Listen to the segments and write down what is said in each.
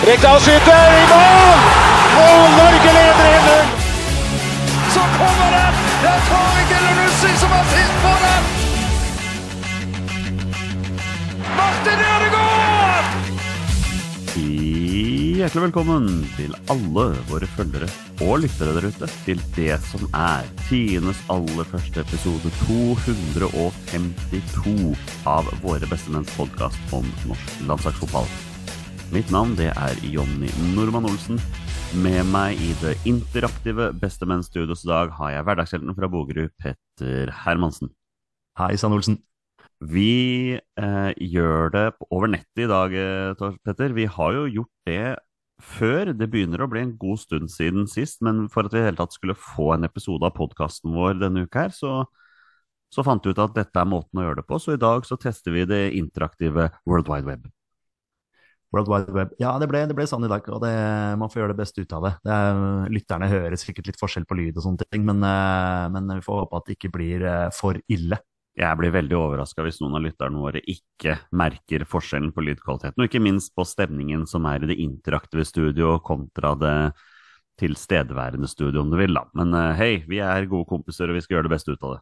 Rekdal skyter i mål! Og Norge leder 1-0! Så kommer den! Det er Tariq Elunussi som har sist på den! Martin Ødegaard! Hjertelig velkommen til alle våre følgere og lyttere der ute til det som er tiendes aller første episode 252 av Våre bestemenns podkast om norsk landslagsfotball. Mitt navn det er Jonny Normann Olsen. Med meg i det interaktive Bestemenn-studios i dag har jeg hverdagshelten fra Bogerud, Petter Hermansen. Hei sann, Olsen. Vi eh, gjør det over nettet i dag, eh, Petter. Vi har jo gjort det før. Det begynner å bli en god stund siden sist, men for at vi i hele tatt skulle få en episode av podkasten vår denne uka her, så, så fant vi ut at dette er måten å gjøre det på. Så i dag så tester vi det interaktive World Wide Web. World Wide Web. Ja, det ble, det ble sånn i dag, og det, man får gjøre det beste ut av det. det er, lytterne hører sikkert litt forskjell på lyd og sånne ting, men, eh, men vi får håpe at det ikke blir eh, for ille. Jeg blir veldig overraska hvis noen av lytterne våre ikke merker forskjellen på lydkvaliteten, og ikke minst på stemningen som er i det interaktive studio kontra det tilstedeværende studio, om du vil, da. Men eh, hei, vi er gode kompiser, og vi skal gjøre det beste ut av det.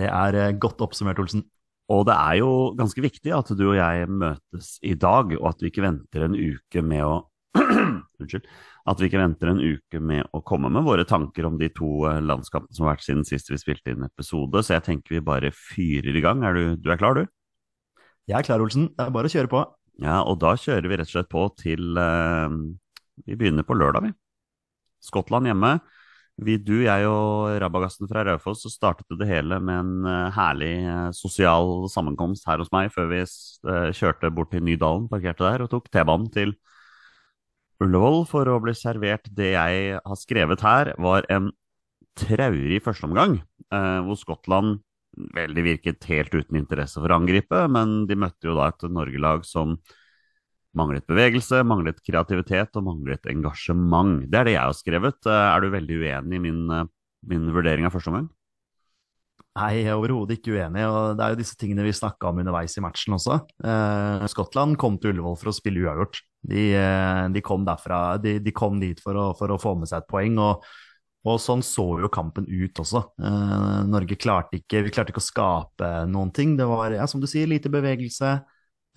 Det er godt oppsummert, Olsen. Og det er jo ganske viktig at du og jeg møtes i dag, og at vi ikke venter en uke med å Unnskyld. At vi ikke venter en uke med å komme med våre tanker om de to eh, landskampene som har vært siden sist vi spilte inn episode, så jeg tenker vi bare fyrer i gang. Er du, du er klar, du? Jeg er klar, Olsen. Det er bare å kjøre på. Ja, og da kjører vi rett og slett på til uh, Vi begynner på lørdag, vi. Skottland hjemme. Vi, du, jeg og Rabagassen fra Raufoss, startet det hele med en eh, herlig eh, sosial sammenkomst her hos meg før vi eh, kjørte bort til Nydalen, parkerte der, og tok T-banen til Ullevål for å bli servert. Det jeg har skrevet her, var en traurig førsteomgang, eh, hvor Skottland veldig virket helt uten interesse for å angripe, men de møtte jo da et Norge-lag som manglet bevegelse, manglet kreativitet og manglet engasjement. Det er det jeg har skrevet. Eh, Er du veldig uenig i min, eh, min vurdering av første omgang? Nei, jeg er overhodet ikke uenig, og det er jo disse tingene vi snakka om underveis i matchen også. Eh, Skottland kom til Ullevål for å spille uavgjort. De, eh, de kom derfra, de, de kom dit for å, for å få med seg et poeng, og, og sånn så jo kampen ut også. Eh, Norge klarte ikke, vi klarte ikke å skape noen ting. Det var, ja, som du sier, lite bevegelse,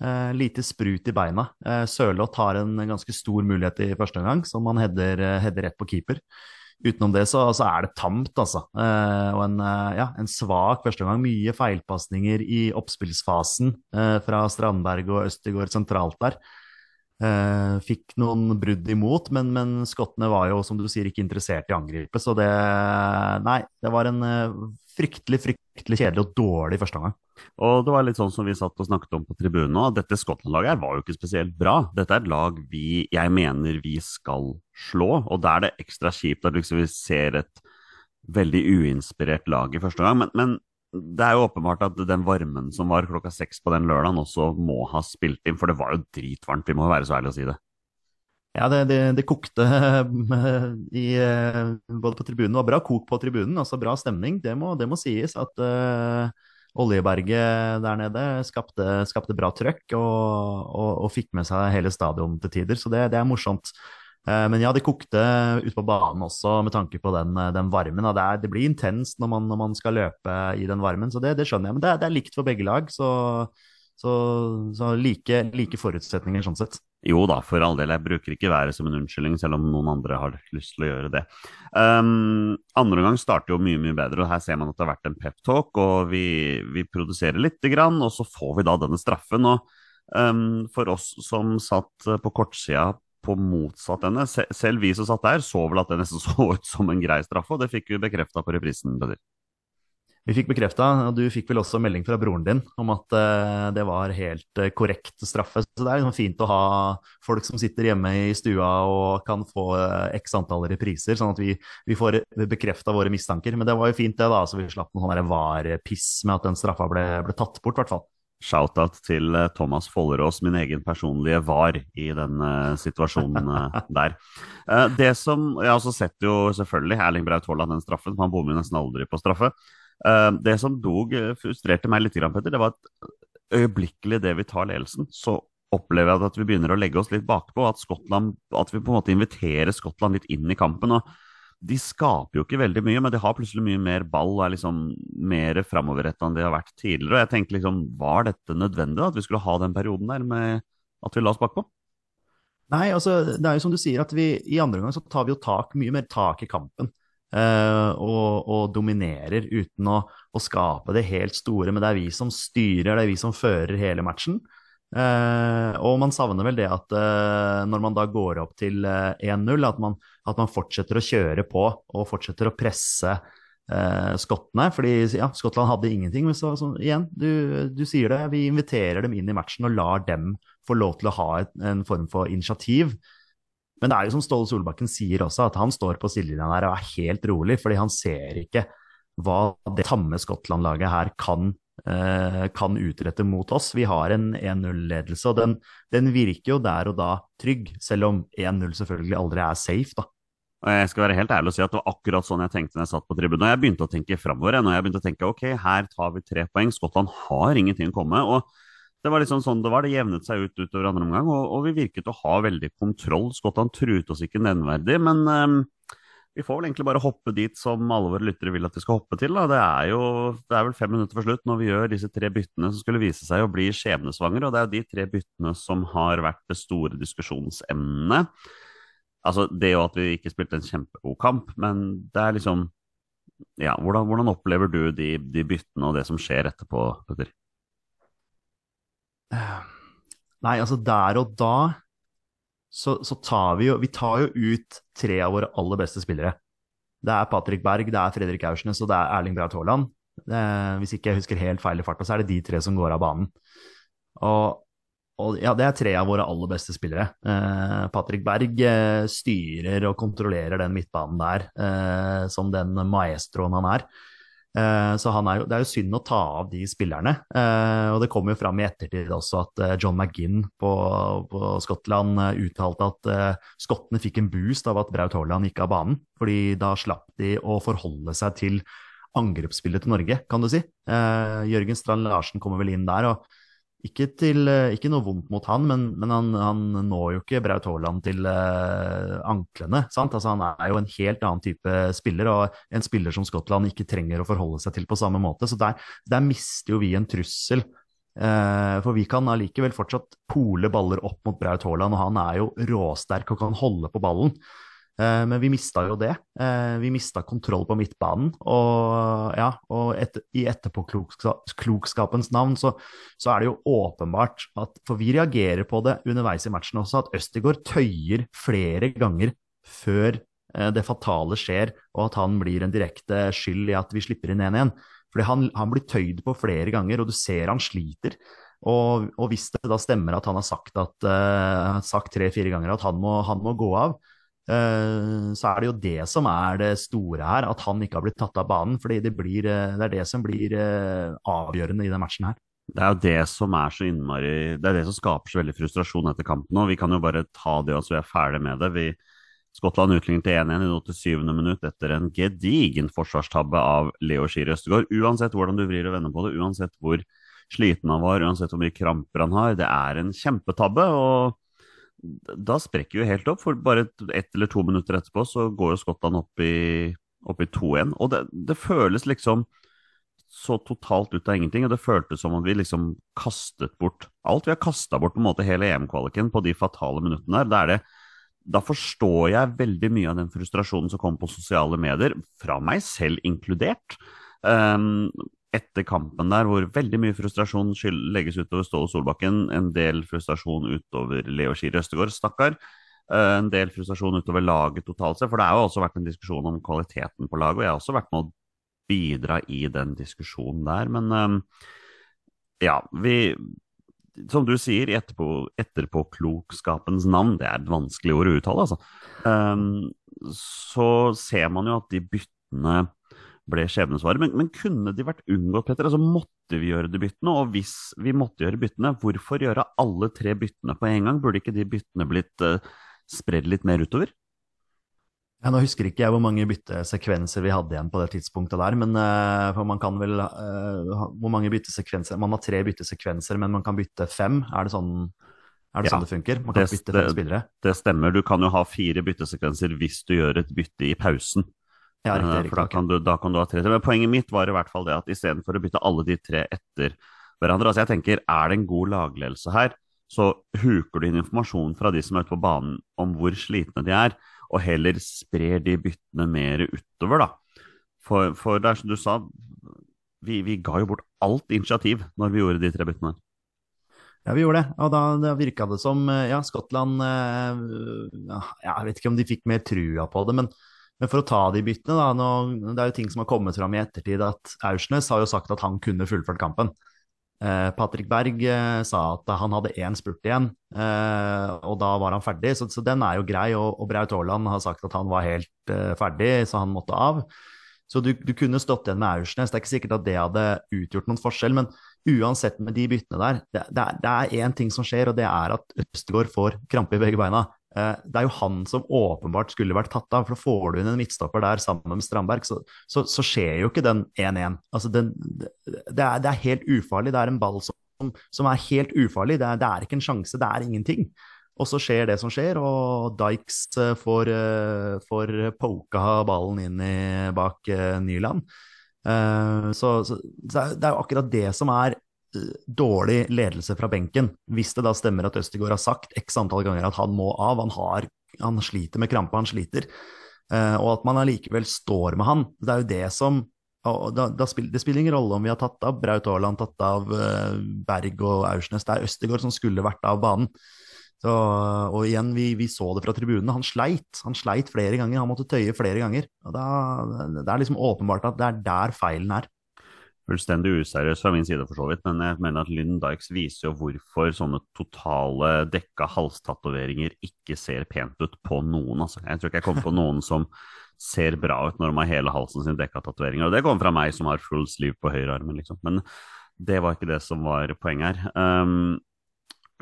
eh, lite sprut i beina. Eh, Sørloth har en ganske stor mulighet i første omgang, som han header, eh, header rett på keeper. Utenom det så, så er det tamt, altså. Eh, og en, eh, ja, en svak førsteomgang. Mye feilpasninger i oppspillsfasen eh, fra Strandberg og Østegård sentralt der. Eh, fikk noen brudd imot, men, men skottene var jo, som du sier, ikke interessert i å angripe. Så det Nei, det var en eh, fryktelig, fryktelig kjedelig og dårlig første omgang. Og det var litt sånn som vi satt og snakket om på tribunen òg, Dette Skottland-laget var jo ikke spesielt bra. Dette er et lag vi, jeg mener vi skal slå, og da er det ekstra kjipt at liksom vi ser et veldig uinspirert lag i første gang. Men, men det er jo åpenbart at den varmen som var klokka seks på den lørdagen også må ha spilt inn, for det var jo dritvarmt, vi må være så ærlige å si det. Ja, det, det, det kokte i, eh, både på tribunen. Det var bra kok på tribunen, altså bra stemning. Det må, det må sies at eh, Oljeberget der nede skapte, skapte bra trøkk og, og, og fikk med seg hele stadion til tider, så det, det er morsomt. Eh, Men ja, det kokte ute på banen også med tanke på den, den varmen. Det, er, det blir intenst når man, når man skal løpe i den varmen, så det, det skjønner jeg. Men det, det er likt for begge lag, så, så, så like, like forutsetninger sånn sett. Jo da, for all del. Jeg bruker ikke været som en unnskyldning, selv om noen andre har lyst til å gjøre det. Um, andre omgang starter jo mye mye bedre, og her ser man at det har vært en peptalk, og vi, vi produserer lite grann, og så får vi da denne straffen. og um, For oss som satt på kortsida på motsatt ende, selv vi som satt der, så vel at det nesten så ut som en grei straffe, og det fikk vi bekrefta på reprisen. Peder. Vi fikk bekrefta, og du fikk vel også melding fra broren din om at uh, det var helt uh, korrekt straffe. Så det er liksom fint å ha folk som sitter hjemme i stua og kan få uh, x antall repriser, sånn at vi, vi får bekrefta våre mistanker. Men det var jo fint, det, da, så vi slapp noen sånn var-piss med at den straffa ble, ble tatt bort, i hvert fall. Shout-out til Thomas Follerås, min egen personlige var i den situasjonen der. Det som Jeg også sett jo selvfølgelig Erling Braut Haaland den straffen, han bommer nesten aldri på straffe. Eh, det som dog eh, frustrerte meg litt, Petter, det var at øyeblikkelig det vi tar ledelsen, så opplever jeg at vi begynner å legge oss litt bakpå. At, Skottland, at vi på en måte inviterer Skottland litt inn i kampen. og De skaper jo ikke veldig mye, men de har plutselig mye mer ball og er liksom mer framoverretta enn de har vært tidligere. og jeg tenkte liksom, Var dette nødvendig, at vi skulle ha den perioden der med at vi la oss bakpå? Nei, altså, det er jo som du sier, at vi i andre omgang tar vi jo tak, mye mer tak i kampen. Uh, og, og, dominerer uten å, å, skape det helt store. Men det er vi som styrer, det er vi som fører hele matchen. Uh, og man savner vel det at uh, når man da går opp til 1-0, at, at, man fortsetter å kjøre på og fortsetter å presse skottene. Fordi ja, Skottland hadde ingenting. Men så, så igjen, du, du, sier det, vi inviterer dem inn i matchen og lar dem få lov til å ha et, en form for initiativ. Men det er jo som Ståle Solbakken sier også, at han står på sidelinja der og er helt rolig, fordi han ser ikke hva det tamme Skottland-laget her kan, eh, kan, utrette mot oss. Vi har en 1-0-ledelse, og den, den, virker jo der og da trygg, selv om 1-0 selvfølgelig aldri er safe, da. Jeg skal være helt ærlig og si at det var akkurat sånn jeg tenkte når jeg satt på tribunen. Og jeg begynte å tenke framover. Når jeg begynte å tenke ok, her tar vi tre poeng. Skottland har ingenting å komme og det var liksom sånn det var. Det jevnet seg ut utover andre omgang, og, og, vi virket å ha veldig kontroll. Skottland truet oss ikke nevneverdig, men um, vi får vel egentlig bare hoppe dit som alle våre lyttere vil at vi skal hoppe til. Da. Det er jo det er vel fem minutter for slutt når vi gjør disse tre byttene som skulle vise seg å bli skjebnesvangre. Og det er jo de tre byttene som har vært det store diskusjonsemnet. Altså det jo at vi ikke spilte en kjempegod kamp, men det er liksom Ja, hvordan, hvordan opplever du de, de byttene og det som skjer etterpå, Petter? Nei, altså der og da så, så, tar vi jo Vi tar jo ut tre av våre aller beste spillere. Det er Patrick Berg, det er Fredrik Aursnes og det er Erling Braut Haaland. Hvis ikke jeg husker helt feil i farta, så er det de tre som går av banen. Og, og ja, det er tre av våre aller beste spillere. Eh, Patrick Berg eh, styrer og kontrollerer den midtbanen der eh, som den maestroen han er. Eh, så er jo, det er jo synd å ta av de spillerne. Eh, og det kom jo fram i ettertid også at eh, John McGinn på, på Skottland uttalte at skottene fikk en boost av at Braut Haaland gikk av banen. fordi da slapp de å forholde seg til angrepsspillet til Norge, kan du si. Jørgen Strand Larsen kommer vel inn der. og ikke, til, eh, ikke, noe vondt mot han, men, men han, han, når jo ikke Braut Haaland til uh, anklene. sant? Altså, han er jo en helt annen type spiller, og en spiller som Skottland ikke trenger å forholde seg til på samme måte. Så der, der mister jo vi en trussel. Uh, for vi kan allikevel fortsatt pole baller opp mot Braut Haaland, og han er jo råsterk og kan holde på ballen. Eh, men vi mista jo det. Eh, vi mista kontroll på midtbanen. Og, ja, og et, i etterpåklokskapens navn så, så, er det jo åpenbart at For vi reagerer på det underveis i matchen også, at Østigård tøyer flere ganger før eh, det fatale skjer, og at han blir en direkte skyld i at vi slipper inn 1-1. Fordi han, han, blir tøyd på flere ganger, og du ser han sliter. Og, og hvis det da stemmer at han har sagt, tre-fire ganger at han må, han må gå av, så er det jo det som er det store her, at han ikke har blitt tatt av banen. fordi det, blir, eh, det er det som blir eh, avgjørende i den matchen her. Det er jo det som er så innmari Det er det som skaper så veldig frustrasjon etter kampen òg. Vi kan jo bare ta det og så vi er ferdig med det. Vi, Skottland utlignet til 1-1 i 87. minutt etter en gedigen forsvarstabbe av Leo Schiri Østegård. Uansett hvordan du vrir og vender på det, uansett hvor sliten han var, uansett hvor mye kramper han har, det er en kjempetabbe. og da sprekker vi helt opp, for bare ett eller to minutter etterpå så går jo Skottland opp i, i 2-1. Og det, det, føles liksom så totalt ut av ingenting, og det føltes som om vi liksom kastet bort alt. Vi har kasta bort på en måte hele EM-kvaliken på de fatale minuttene der. Da, det, da forstår jeg veldig mye av den frustrasjonen som kommer på sosiale medier, fra meg selv inkludert. Um, etter kampen der, hvor veldig mye frustrasjon legges utover Ståle Solbakken. En del frustrasjon utover Leo Skier Østegård, stakkar. Eh, en del frustrasjon utover laget totalt sett. For det har jo også vært en diskusjon om kvaliteten på laget. Og jeg har også vært med å bidra i den diskusjonen der. Men um, ja, vi Som du sier, i etterpå, etterpåklokskapens navn, det er et vanskelig ord å uttale, altså. Um, så ser man jo at de byttene ble skjebnesvaret. Men, men, kunne de vært unngått, Petter? Altså Måtte vi gjøre de byttene? Og hvis vi måtte gjøre byttene, hvorfor gjøre alle tre byttene på en gang? Burde ikke de byttene blitt uh, spredd litt mer utover? Ja, nå husker ikke jeg hvor mange byttesekvenser vi hadde igjen på det tidspunktet der, men uh, for man kan vel uh, Hvor mange byttesekvenser Man har tre byttesekvenser, men man kan bytte fem? Er det sånn, er det, ja, sånn det funker? Man kan det, bytte fem spillere? Det stemmer. Du kan jo ha fire byttesekvenser hvis du gjør et bytte i pausen. Ja, riktig, riktig, for da kan, du, da kan, du, ha tre til. Men poenget mitt var i hvert fall det at istedenfor å bytte alle de tre etter hverandre altså jeg tenker, Er det en god lagledelse her, så huker du inn informasjon fra de som er ute på banen om hvor slitne de er og heller sprer de byttene mer utover, da. For, for det er som du sa, vi, vi, ga jo bort alt initiativ når vi gjorde de tre byttene. Ja, vi gjorde det. Og da, da virka det som eh, Ja, Skottland eh, ja, Jeg vet ikke om de fikk mer trua på det, men, men for å ta de byttene, da nå, Det er jo ting som har kommet fram i ettertid, at Aursnes har jo sagt at han kunne fullført kampen. Eh, Patrick Berg eh, sa at han hadde én spurt igjen, eh, og da var han ferdig. Så, så den er jo grei. Og, og Braut Haaland har sagt at han var helt ferdig, så han måtte av. Så du, du kunne stått igjen med Aursnes. Det er ikke sikkert at det hadde utgjort noen forskjell, men uansett med de byttene der, det, det er én ting som skjer, og det er at Østegård får krampe i begge beina. Eh, det er jo han som åpenbart skulle vært tatt av. For da får du inn en midtstopper der sammen med Strandberg, så, så, så skjer jo ikke den 1-1. Altså det, det, er, helt ufarlig. Det er en ball som, som er helt ufarlig. Det er, det er, ikke en sjanse, det er ingenting. Og så skjer det som skjer, og Dykes eh, får, eh, får poka ballen inn i, bak Nyland. Så, så det er jo akkurat det som er dårlig ledelse fra benken. Hvis det da stemmer at Østegård har sagt x antall ganger at han må av, han, har, han sliter med krampe, han sliter, uh, og at man allikevel står med han. Det er jo det som da, da spiller, Det spiller ingen rolle om vi har tatt av Braut Haaland, tatt av uh, Berg og Aursnes. Det er Østegård som skulle vært av banen. Så, og igjen, vi, vi, så det fra tribunene. Han sleit. Han sleit flere ganger. Han måtte tøye flere ganger. Og da, det er liksom åpenbart at det er der feilen er fullstendig useriøs fra min side, for så vidt, men jeg mener at Lynn Dykes viser jo hvorfor sånne totale dekka halstatoveringer ikke ser pent ut på noen. Altså. Jeg tror ikke jeg kommer på noen som ser bra ut når de har hele halsen sin dekka tatoveringer. Og det kommer fra meg som har full sleeve på høyrearmen, liksom. Men det var ikke det som var poenget her. Um,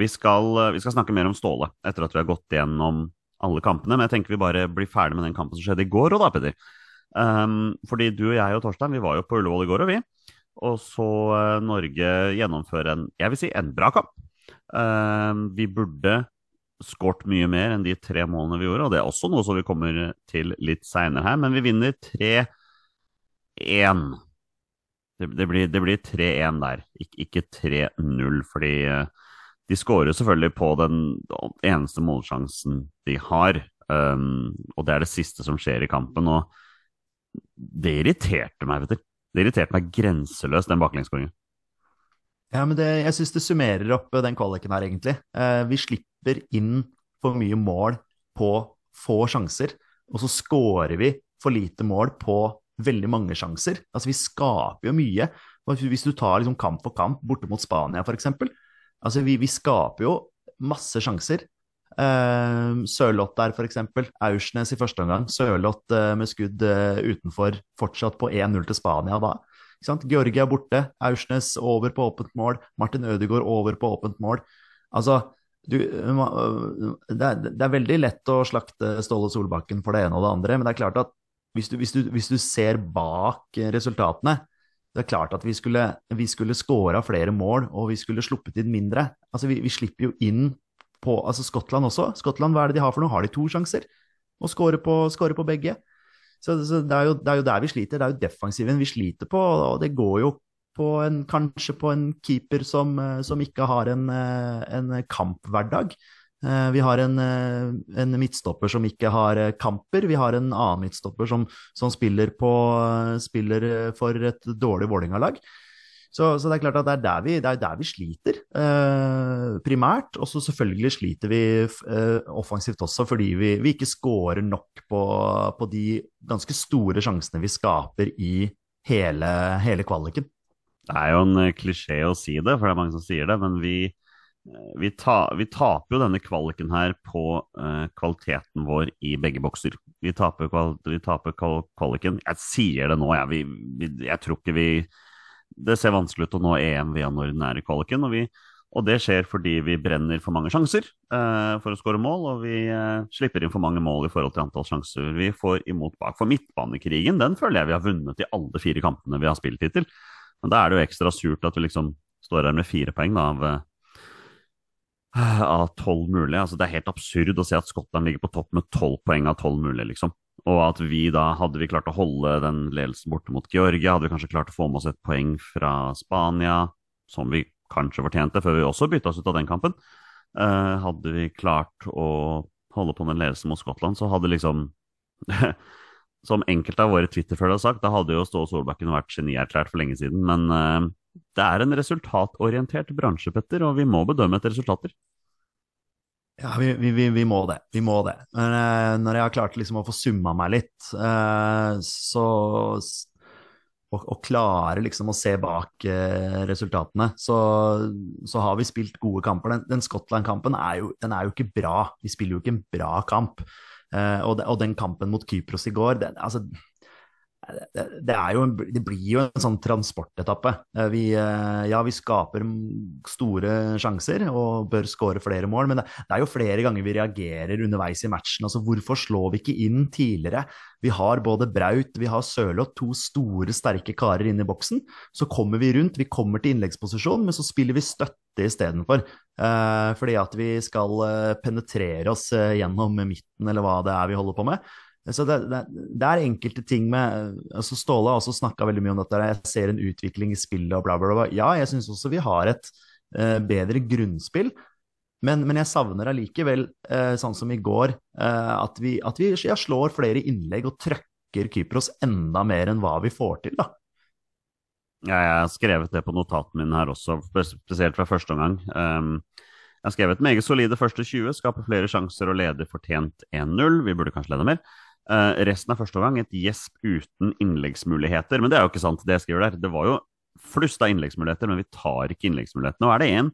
vi, skal, vi, skal, snakke mer om Ståle etter at vi har gått gjennom alle kampene, men jeg tenker vi bare blir ferdig med den kampen som skjedde i går òg, da, Peder. Um, fordi du og jeg og Torstein vi var jo på Ullevål i går, og vi. Og så uh, Norge gjennomføre en, jeg vil si, en bra kamp. Uh, vi burde skåret mye mer enn de tre målene vi gjorde, og det er også noe som vi kommer til litt seinere her, men vi vinner 3-1. Det, det, blir, blir 3-1 der, Ik ikke 3-0, fordi uh, de skårer selvfølgelig på den eneste målsjansen de har, um, og det er det siste som skjer i kampen. og det irriterte meg, vet du. Det irriterte meg grenseløst, den baklengsskåringen. Ja, men det, jeg syns det summerer opp den kvaliken her, egentlig. Eh, vi slipper inn for mye mål på få sjanser, og så scorer vi for lite mål på veldig mange sjanser. Altså, vi skaper jo mye. Hvis du tar liksom kamp for kamp borte mot Spania, f.eks. Altså, vi, vi skaper jo masse sjanser, Uh, Sørloth der, f.eks. Aursnes i første omgang. Sørloth uh, med skudd uh, utenfor, fortsatt på 1-0 til Spania da. Georgia borte, Aursnes over på åpent mål, Martin Ødegaard over på åpent mål. Altså, du, det, er, det, er, veldig lett å slakte Ståle Solbakken for det ene og det andre, men det er klart at hvis du, hvis du, hvis du ser bak resultatene, det er klart at vi skulle, vi skulle scora flere mål, og vi skulle sluppet inn mindre. Altså, vi, vi slipper jo inn på altså Skottland også. Skottland, hva er det de har for noe? Har de to sjanser? Og score på, score på begge. Så, så det, er jo, det, er jo, der vi sliter. Det er jo defensiven vi sliter på, og det går jo på en, kanskje på en keeper som, som ikke har en, en kamphverdag. Eh, vi har en, en, midtstopper som ikke har kamper. Vi har en annen midtstopper som, som spiller, på, spiller for et dårlig Vålerenga-lag. Så, så, det er klart at det er der vi, er der vi sliter, eh, primært. Og så selvfølgelig sliter vi eh, offensivt også fordi vi, vi ikke scorer nok på, på, de ganske store sjansene vi skaper i hele, hele kvaliken. Det er jo en eh, klisjé å si det, for det er mange som sier det, men vi, eh, vi, ta, vi taper jo denne kvaliken her på eh, kvaliteten vår i begge bokser. Vi taper, kval, kvaliken Jeg sier det nå, jeg. Jeg tror ikke vi Det ser vanskelig ut å nå EM via den ordinære kvaliken. og og det skjer fordi vi brenner for mange sjanser eh, for å skåre mål, og vi eh, slipper inn for mange mål i forhold til antall sjanser vi får imot bak. For midtbanekrigen den føler jeg vi har vunnet i alle fire kampene vi har spilt hittil. Men da er det jo ekstra surt at vi liksom står her med fire poeng da, av eh, av tolv mulige. Altså, det er helt absurd å se at Skottland ligger på topp med tolv poeng av tolv mulige, liksom. Og at vi da, hadde vi klart å holde den ledelsen borte mot Georgia, hadde vi kanskje klart å få med oss et poeng fra Spania, som vi kanskje fortjente, før vi også bytta oss ut av den kampen. Eh, hadde vi klart å holde på den ledelsen mot Skottland, så hadde liksom Som enkelte av våre Twitter-følgere har sagt, da hadde jo Ståle Solbakken vært genierklært for lenge siden. Men eh, det er en resultatorientert bransje, Petter, og vi må bedømme etter resultater. Ja, vi, vi, vi, må det. Vi må det. Men uh, når jeg har klart liksom å få summa meg litt, så og, klare liksom å se bak eh, resultatene, så, så, har vi spilt gode kamper. Den, den Skottland-kampen er, er, jo ikke bra. Vi spiller jo ikke en bra kamp. Eh, og, de, og, den kampen mot Kypros i går den, altså, det, det, jo, det, blir jo en sånn transportetappe. Eh, vi, eh, ja, vi skaper store sjanser og bør skåre flere mål, men det, det, er jo flere ganger vi reagerer underveis i matchen. Altså, hvorfor slår vi ikke inn tidligere? Vi har både Braut, vi har Sørloth, to store, sterke karer inne i boksen. Så kommer vi rundt, vi kommer til innleggsposisjon, men så spiller vi støtte istedenfor. Eh, fordi at vi skal eh, penetrere oss gjennom midten, eller hva det er vi holder på med. Så det, det, det, er enkelte ting med altså Ståle har også snakka veldig mye om dette. Jeg ser en utvikling i spillet og bla, bla, bla. Ja, jeg syns også vi har et uh, bedre grunnspill. Men, men jeg savner allikevel, uh, sånn som i går, uh, at vi, at vi ja, slår flere innlegg og trøkker Kypros enda mer enn hva vi får til, da. Ja, jeg har skrevet det på notatene mine her også, spesielt fra første omgang. Um, jeg har skrevet meget solide første 20, skaper flere sjanser og leder fortjent 1-0. Vi burde kanskje lede mer. Uh, resten av første omgang et gjesp uten innleggsmuligheter. Men det er jo ikke sant, det jeg skriver der. Det var jo flust av innleggsmuligheter, men vi tar ikke innleggsmulighetene. Og er det en,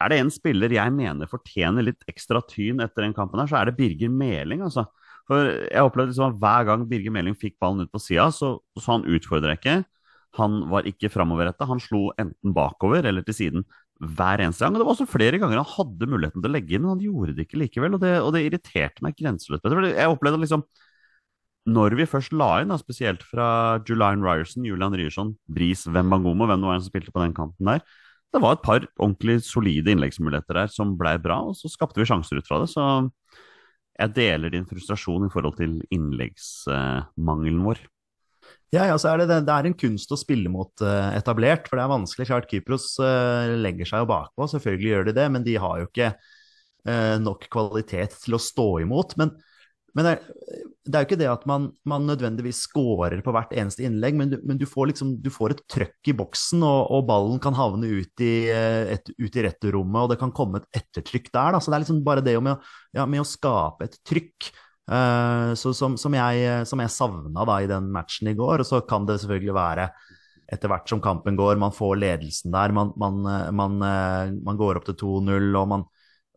er det en spiller jeg mener fortjener litt ekstra tyn etter den kampen her, så er det Birger Meling, altså. For jeg opplevde liksom at hver gang Birger Meling fikk ballen ut på sida, så, så han utfordra ikke. Han var ikke framoverretta. Han slo enten bakover eller til siden hver eneste gang. Og det var også flere ganger han hadde muligheten til å legge inn, men han gjorde det ikke likevel. Og det, og det irriterte meg grenseløst. Jeg opplevde liksom når vi først la inn, da, spesielt fra Julian Ryerson, Julian Ryerson, Bris Wembangomo, hvem det var som spilte på den kanten der, det var et par ordentlig solide innleggsmuligheter der som blei bra, og så skapte vi sjanser ut fra det. Så jeg deler din frustrasjon i forhold til innleggsmangelen vår. Ja, ja, så er det, det, er en kunst å spille mot uh, etablert, for det er vanskelig. Klart Kypros uh, legger seg jo bakpå, selvfølgelig gjør de det, men de har jo ikke uh, nok kvalitet til å stå imot. Men men det er, det er, jo ikke det at man, man nødvendigvis scorer på hvert eneste innlegg, men du, men du, får, liksom, du får, et trøkk i boksen, og, og ballen kan havne ut i, et, ut i returrommet, og det kan komme et ettertrykk der. Da. Så det er liksom bare det med å, ja, med å skape et trykk uh, så, som, som, jeg, som jeg savna i den matchen i går. Og så kan det selvfølgelig være etter hvert som kampen går, man får ledelsen der, man, man, man, man går opp til 2-0, og man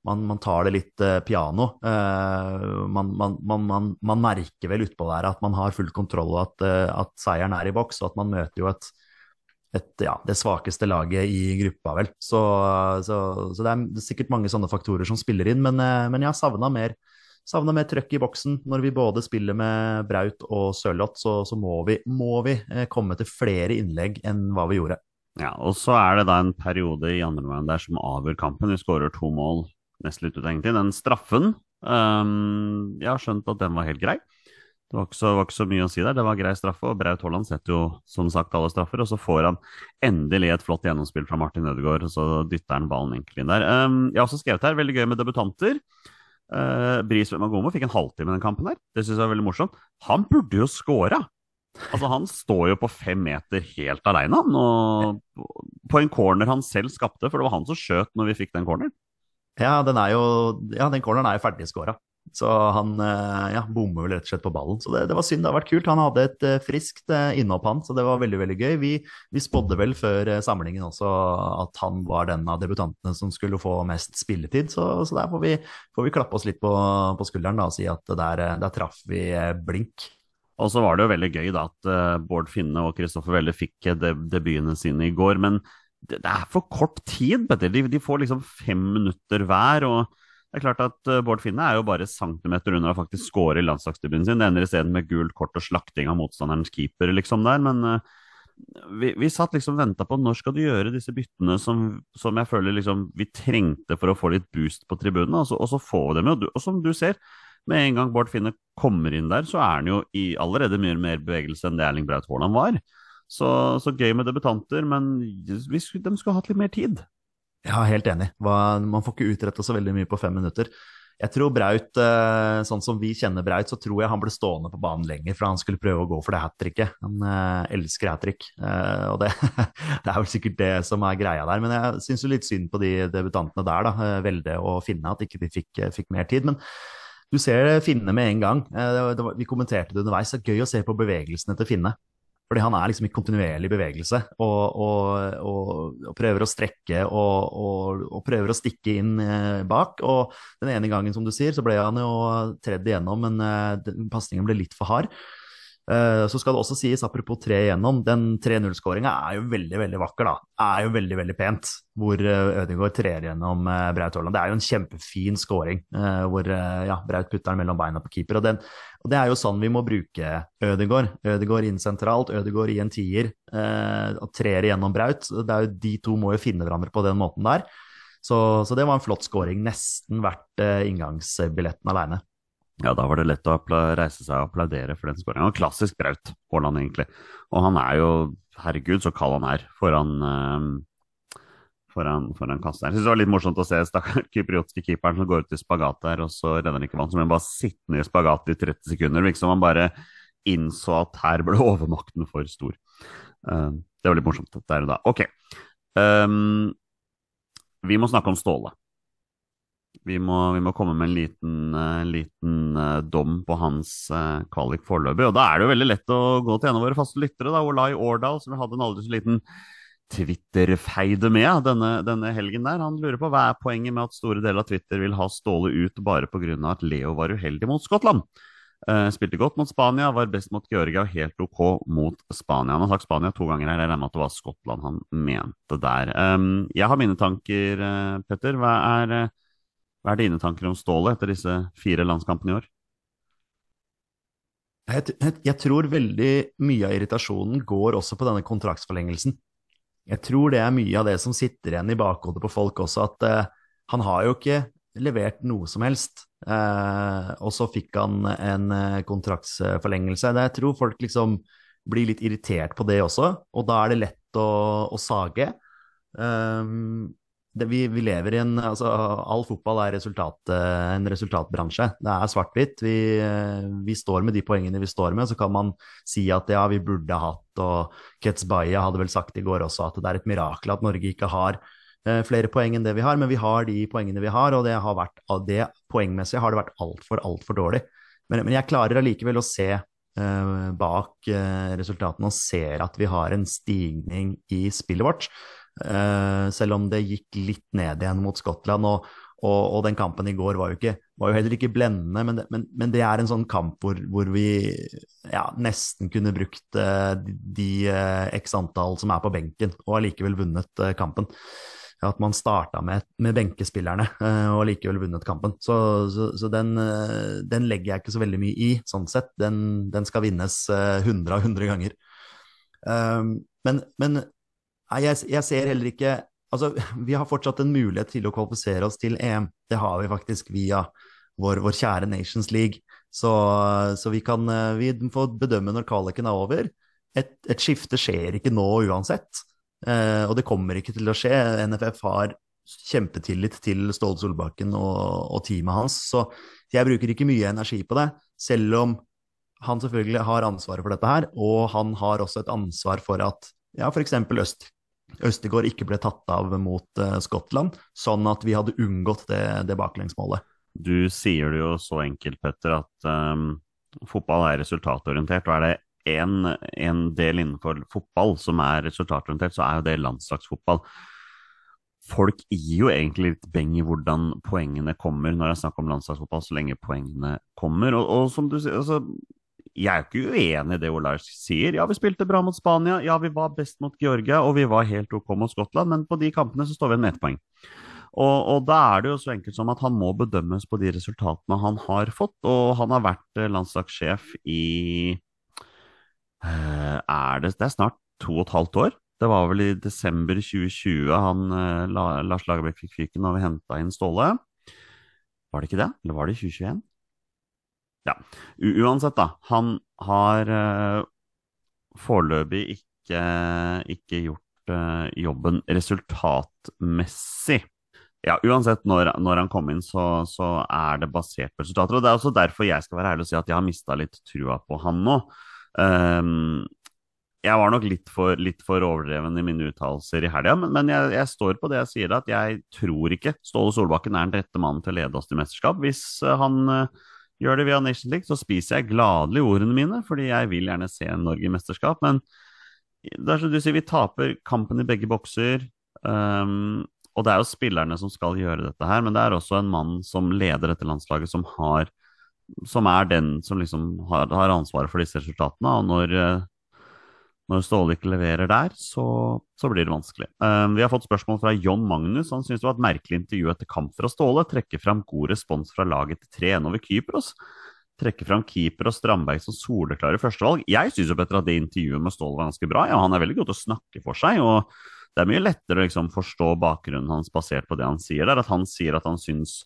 man, man, tar det litt uh, piano. Uh, man, man, man, merker vel utpå der at man har full kontroll, og at, uh, at, seieren er i boks, og at man møter jo et, et, ja, det svakeste laget i gruppa, vel. Så, så, så, det er sikkert mange sånne faktorer som spiller inn, men, men jeg har savna mer, savna mer trøkk i boksen. Når vi både spiller med Braut og Sørloth, så, så, må vi, må vi komme til flere innlegg enn hva vi gjorde. Ja, og så er det da en periode i andre omgang der som avgjør kampen. Vi skårer to mål nesten litt ut, egentlig. Den straffen um, Jeg har skjønt at den var helt grei. Det var, så, var, ikke så, mye å si der. Det var grei straffe, og Braut Haaland setter jo som sagt alle straffer. Og så får han endelig et flott gjennomspill fra Martin Ødegaard, og så dytter han ballen enkelt inn der. Um, jeg har også skrevet her, veldig gøy med debutanter. Uh, Bris Magomo fikk en halvtime i den kampen her. Det syns jeg var veldig morsomt. Han burde jo scora! Altså, han står jo på fem meter helt aleine, han. På en corner han selv skapte, for det var han som skjøt når vi fikk den corneren. Ja, den, er jo, ja, den corneren er jo ferdigskåra. Så han eh, ja, bommer vel rett og slett på ballen. Så det, det, var synd. Det har vært kult. Han hadde et uh, friskt uh, innhopp, han, så det var veldig veldig gøy. Vi, vi spådde vel før samlingen også at han var den av debutantene som skulle få mest spilletid, så, så der får vi, får vi, klappe oss litt på, på skulderen da, og si at der, der traff vi blink. Og så var det jo veldig gøy da at Bård Finne og Kristoffer Welle fikk debutene sine i går. Men det, er for kort tid. De, de får liksom fem minutter hver. og det er klart at uh, Bård Finne er jo bare centimeter under å faktisk score i landslagsdebuten sin. Det ender isteden med gult kort og slakting av motstanderens keeper, liksom der. Men uh, vi, vi, satt liksom venta på når skal du gjøre disse byttene som, som, jeg føler liksom vi trengte for å få litt boost på tribunene, og, og, så får vi dem jo. Og som du ser, med en gang Bård Finne kommer inn der, så er han jo i allerede mye mer bevegelse enn det Erling Braut Haaland var. Så, så, gøy med debutanter, men de skulle hatt litt mer tid. Ja, helt enig. Man får ikke utretta så veldig mye på fem minutter. Jeg tror Braut, eh, sånn som vi kjenner Braut, så tror jeg han ble stående på banen lenger, for han skulle prøve å gå for det hat tricket. Han uh, elsker hat trick, uh, og det, det, er vel sikkert det som er greia der. Men jeg syns jo litt synd på de debutantene der, da. Velde å finne at ikke de fikk, fikk mer tid. Men du ser Finne med en gang. Vi kommenterte det underveis. Det er gøy å se på bevegelsene til Finne. Fordi han er liksom i kontinuerlig bevegelse og, og, og, og prøver å strekke og, prøver å stikke inn eh, bak. Og den ene gangen, som du sier, så ble han jo tredd igjennom, men eh, pasningen ble litt for hard. Uh, så skal det også sies, apropos tre igjennom, den 3-0-skåringa er jo veldig veldig vakker, da. Er jo veldig veldig pent, hvor uh, Ødegaard trer gjennom uh, Braut Haaland. Det er jo en kjempefin skåring, hvor ja, Braut putter den mellom beina på keeper. Og, den, og, det er jo sånn vi må bruke Ødegaard. Ødegaard inn sentralt, Ødegaard i en tier, og trer igjennom Braut. Det er jo, de to må jo finne hverandre på den måten der. Så, så det var en flott skåring, nesten verdt inngangsbilletten aleine. Ja, da var det lett å reise seg og applaudere for den skåringa. Klassisk Braut Haaland, egentlig. Og han er jo, herregud, så kald han er foran uh, foran, foran kassen. Jeg synes det var litt morsomt å se stakkars kypriotiske keeperen som går ut i spagat der, og så redder han ikke vann. Så blir han bare sittende i spagat i 30 sekunder. Virker som han bare innså at her ble overmakten for stor. Uh, det var litt morsomt der og da. Ok. Um, vi må snakke om Ståle. Vi må, vi må, komme med en liten, uh, liten uh, dom på hans uh, kvalik foreløpig. Og da er det jo veldig lett å gå til en av våre faste lyttere, da, Olai Årdal, som vi hadde en aldri så liten Twitter-feide med denne, denne, helgen der. Han lurer på hva er poenget med at store deler av Twitter vil ha Ståle ut bare pga. at Leo var uheldig mot Skottland. Uh, spilte godt mot Spania, var best mot Georgia og helt OK mot Spania. Han har sagt Spania to ganger her, jeg regner med at det var Skottland han mente der. Um, jeg har mine tanker, uh, Petter. Hva er uh, hva er dine tanker om Ståle etter disse fire landskampene i år? Jeg, jeg, tror veldig mye av irritasjonen går også på denne kontraktsforlengelsen. Jeg tror det er mye av det som sitter igjen i bakhodet på folk også, at uh, han har jo ikke levert noe som helst. Uh, og så fikk han en uh, kontraktsforlengelse. Jeg tror folk liksom blir litt irritert på det også, og da er det lett å, å sage. Um, det, vi, vi, lever i en altså, All fotball er resultat, eh, en resultatbransje. Det er svart-hvitt. Vi, eh, vi, står med de poengene vi står med. Så kan man si at ja, vi burde hatt Og Ketzbaya hadde vel sagt i går også at det er et mirakel at Norge ikke har eh, flere poeng enn det vi har. Men vi har de poengene vi har, og det har vært, det poengmessig har det vært altfor, altfor dårlig. Men, men, jeg klarer allikevel å se eh, bak eh, resultatene og ser at vi har en stigning i spillet vårt. Uh, selv om det gikk litt ned igjen mot Skottland. Og, og, og, den kampen i går var jo, ikke, var jo heller ikke blendende, men, men, men, det er en sånn kamp hvor, hvor vi ja, nesten kunne brukt uh, de, uh, x antall som er på benken, og allikevel vunnet kampen. At man starta med, med benkespillerne og likevel vunnet kampen. Så, så, så den, den, legger jeg ikke så veldig mye i, sånn sett. Den, den skal vinnes 100 av 100 ganger. men, men Nei, jeg, jeg, ser heller ikke Altså, vi har fortsatt en mulighet til å kvalifisere oss til EM. Det har vi faktisk via vår, vår kjære Nations League. Så, så, vi kan vi får bedømme når kvaliken er over. Et, et skifte skjer ikke nå uansett, eh, og det kommer ikke til å skje. NFF har kjempetillit til Ståle Solbakken og, og, teamet hans, så jeg bruker ikke mye energi på det. Selv om han selvfølgelig har ansvaret for dette her, og han har også et ansvar for at ja, f.eks. Øst Østegård ikke ble tatt av mot uh, Skottland, sånn at vi hadde unngått det, det baklengsmålet. Du sier det jo så enkelt, Petter, at um, fotball er resultatorientert. Og er det en, del innenfor fotball som er resultatorientert, så er jo det landslagsfotball. Folk gir jo egentlig litt beng i hvordan poengene kommer når jeg snakker om landslagsfotball, så lenge poengene kommer. Og, og som du sier, altså, jeg er jo ikke uenig i det Olars sier. Ja, vi spilte bra mot Spania, ja, vi var best mot Georgia, og vi var helt ok mot Skottland, men på de kampene så står vi igjen med ett poeng. Og, og, da er det jo så enkelt som at han må bedømmes på de resultatene han har fått. Og han har vært eh, landslagssjef i eh, er det, det er snart to og et halvt år. Det var vel i desember 2020 han, eh, Lars Lagerbäck fikk fyken og vi henta inn Ståle. Var det ikke det? Eller var det i 2021? Ja. Uansett, da. Han har uh, foreløpig ikke, ikke gjort uh, jobben resultatmessig. Ja, uansett når, når, han kom inn, så, så, er det basert på resultater. Og det er også derfor jeg skal være ærlig og si at jeg har mista litt trua på han nå. Um, jeg var nok litt for, litt for overdreven i mine uttalelser i helga, men, men jeg, jeg, står på det jeg sier, at jeg tror ikke Ståle Solbakken er den rette mannen til å lede oss til mesterskap. Hvis uh, han uh, gjør det via Nation League, så spiser jeg gladelig ordene mine, fordi jeg vil gjerne se Norge i mesterskap. Men det du sier, vi taper kampen i begge bokser. Um, og det er jo spillerne som skal gjøre dette her, men det er også en mann som leder dette landslaget, som har som er den som liksom har, har ansvaret for disse resultatene. Og når, eh, når Ståle ikke leverer der, så, så blir det vanskelig. Um, vi har fått spørsmål fra John Magnus. Han syns det var et merkelig intervju etter kamp fra Ståle. Trekker fram god respons fra laget til 3-1 over Kypros. Trekker fram keeper og Strandberg som soleklare førstevalg. Jeg syns at det intervjuet med Ståle var ganske bra. Ja, han er veldig god til å snakke for seg. og det er mye lettere å liksom forstå bakgrunnen hans basert på det han sier der. At han sier at han syns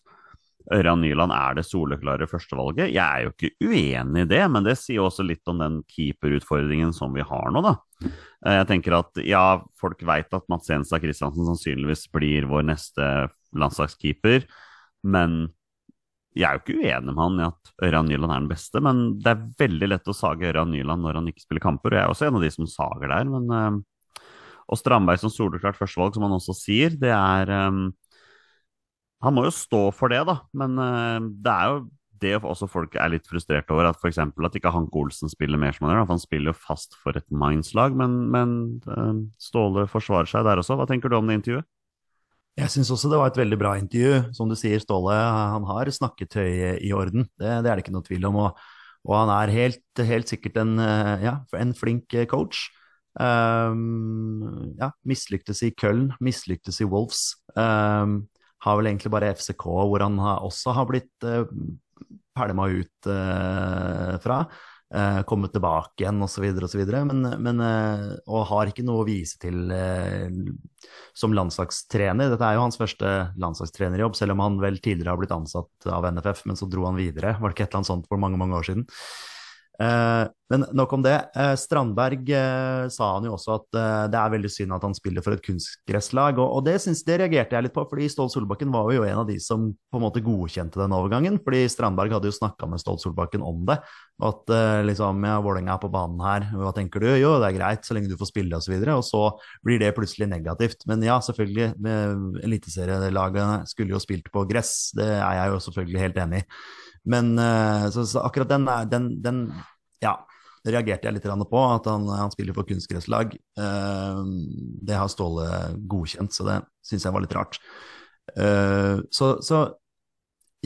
Ørjan Nyland er det soleklare førstevalget. Jeg er jo ikke uenig i det, men det sier også litt om den keeperutfordringen som vi har nå, da. Eh, jeg tenker at ja, folk veit at Mats Jenstad Kristiansen sannsynligvis blir vår neste landslagskeeper, men jeg er jo ikke uenig med han i at Ørjan Nyland er den beste, men det er veldig lett å sage Ørjan Nyland når han ikke spiller kamper, og jeg er også en av de som sager der, men uh, og Strandberg som soleklart førstevalg, som han også sier, det er um, Han må jo stå for det, da, men uh, det er jo det også folk er litt frustrert over, at f.eks. at ikke Hanke Olsen spiller mer som han gjør. For han spiller jo fast for et Minds-lag, men, men uh, Ståle forsvarer seg der også. Hva tenker du om det intervjuet? Jeg syns også det var et veldig bra intervju. Som du sier, Ståle han har snakketøy i orden. Det, det er det ikke noe tvil om. Og, og han er helt, helt sikkert en, eh, ja, en flink coach. Um, ja, mislyktes i Köln, mislyktes i Wolves. Um, har vel egentlig bare FCK, hvor han også har blitt eh, pælma ut eh, fra. Eh, kommet tilbake igjen osv. osv. Men, men uh, og har ikke noe å vise til uh, som landslagstrener. Dette er jo hans første landslagstrenerjobb, selv om han vel tidligere har blitt ansatt av NFF, men så dro han videre. Var det ikke et eller annet sånt for mange, mange år siden? Eh, men nok om det. Eh, Strandberg eh, sa han jo også at det er veldig synd at han spiller for et kunstgresslag. Og, det, synes, det reagerte jeg litt på, fordi Ståle Solbakken var jo en av de som på en måte godkjente den overgangen. Fordi Strandberg hadde jo snakka med Ståle Solbakken om det. At liksom, ja, Vålerenga er på banen her, hva tenker du? Jo, det er greit, så lenge du får spille, osv. Og, så og så blir det plutselig negativt. Men ja, selvfølgelig, eliteserielagene skulle jo spilt på gress. Det er jeg jo selvfølgelig helt enig i. Men eh, så, så akkurat den, den, den, ja, reagerte jeg litt på. At han, han spiller for kunstgresslag. Eh, det har Ståle godkjent, så det syns jeg var litt rart. Eh, så, så